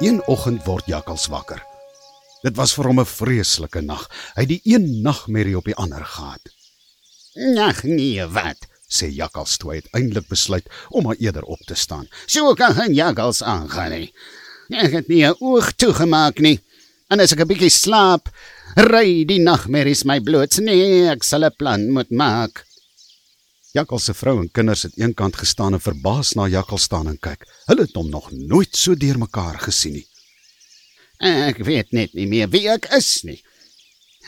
Een oggend word Jakkals wakker. Dit was vir hom 'n vreeslike nag. Hy het die een nagmerrie op die ander gehad. Ag nee, wat? sê Jakkals toe hy uiteindelik besluit om maar eerder op te staan. So kan hy jakkals aangaan nie. Ek het nie 'n oog toegemaak nie. En as ek 'n bietjie slaap, ry die nagmerries my bloot. Nee, ek sal 'n plan moet maak. Jakkals se vrou en kinders het eenkant gestaan en verbaas na Jakkals staan en kyk. Hulle het hom nog nooit so deurmekaar gesien nie. Ek weet net nie meer wie ek is nie.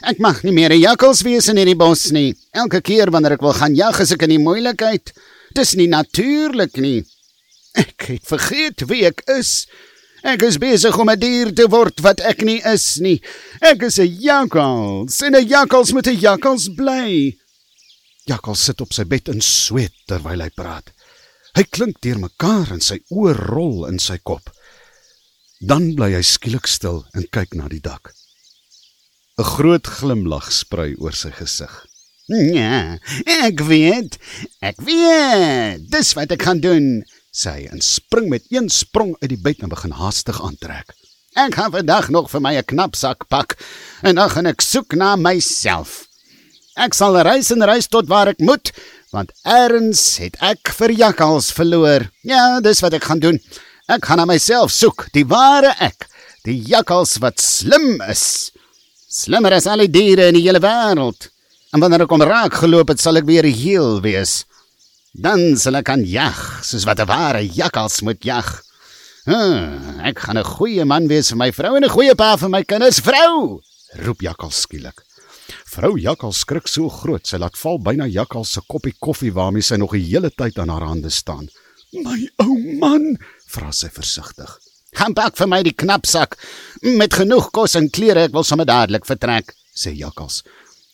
Ek mag nie meer 'n jakkals wees in hierdie bos nie. Elke keer wanneer ek wil gaan jag, is ek in die moeilikheid. Dis nie natuurlik nie. Ek het vergeet wie ek is. Ek is besig om 'n dier te word wat ek nie is nie. Ek is 'n jakkals. En 'n jakkals moet 'n jakkals bly. Jakkals sit op sy bed en sweet terwyl hy praat. Hy klink deurmekaar en sy oë rol in sy kop. Dan bly hy skielik stil en kyk na die dak. 'n Groot glimlag sprei oor sy gesig. Ja, ek weet. Ek weet. Dis wat ek gaan doen. sê hy en spring met een sprong uit die bed en begin haastig aantrek. Ek gaan vandag nog vir my 'n knapsak pak en dan gaan ek soek na myself. Ek sal reis en reis tot waar ek moet, want eers het ek vir jakkals verloor. Ja, dis wat ek gaan doen. Ek gaan na myself soek, die ware ek, die jakkals wat slim is. Slimmer as al die diere in die hele wêreld. En wanneer ek hom raak geloop het, sal ek weer heel wees. Dan sal ek kan jag, soos wat 'n ware jakkals moet jag. Hm, ek gaan 'n goeie man wees vir my vrou en 'n goeie pa vir my kinders. Vrou, roep Jakkals skielik. Vrou Jakkals skrik so groot, sy laat val byna Jakkals se koppie koffie waarmee sy nog die hele tyd aan haar hande staan. "My ou man," vra sy versigtig. gaan pak vir my die knapsak met genoeg kos en klere. Ek wil sommer dadelik vertrek. sê Jakkals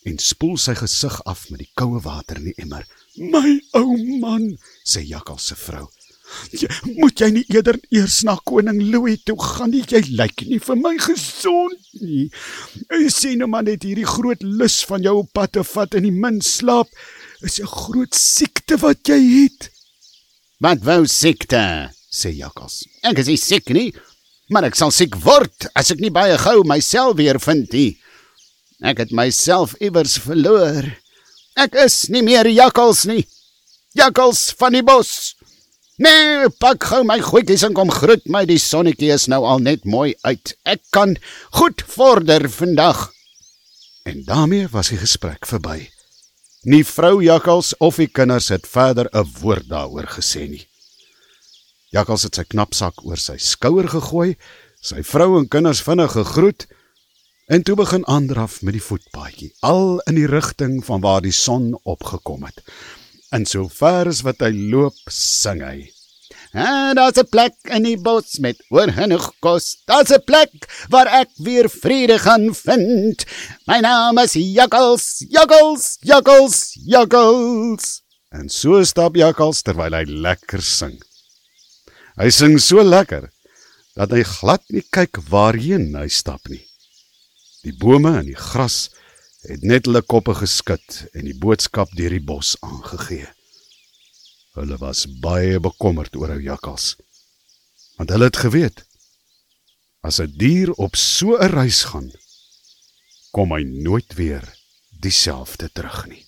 en spoel sy gesig af met die koue water in die emmer. "My ou man," sê Jakkals se vrou. Jy, moet jy nie eerder eers na koning Louis toe gaan nie? Jy lyk nie vir my gesond nie. Jy sien nou maar net hierdie groot lus van jou op pad te vat en die min slaap is 'n groot siekte wat jy het. Wat wou siekte? sê Jakkals. Ek is nie siek nie, maar ek sal siek word as ek nie baie gou myself weer vind nie. Ek het myself iewers verloor. Ek is nie meer jakkals nie. Jakkals van die bos. Nee, pak gou my goedjies en kom groet my. Die sonnetjie is nou al net mooi uit. Ek kan goed vorder vandag. En daarmee was die gesprek verby. Nie vrou Jakkals of die kinders het verder 'n woord daaroor gesê nie. Jakkals het sy knapsak oor sy skouer gegooi, sy vrou en kinders vinnig gegroet en toe begin aandraf met die voetpaadjie, al in die rigting van waar die son opgekom het. En so ver as wat hy loop, sing hy. En daar's 'n plek in die bos met oor genoeg kos. Daar's 'n plek waar ek weer vrede gaan vind. My naam is Jakkals, Jakkals, Jakkals, Jakkals. En so stap Jakkals terwyl hy lekker sing. Hy sing so lekker dat hy glad nie kyk waarheen hy stap nie. Die bome en die gras het net hulle koppe geskud en die boodskap deur die bos aangegee. Hulle was baie bekommerd oor ou jakkals. Want hulle het geweet as 'n dier op so 'n reis gaan, kom hy nooit weer dieselfde terug nie.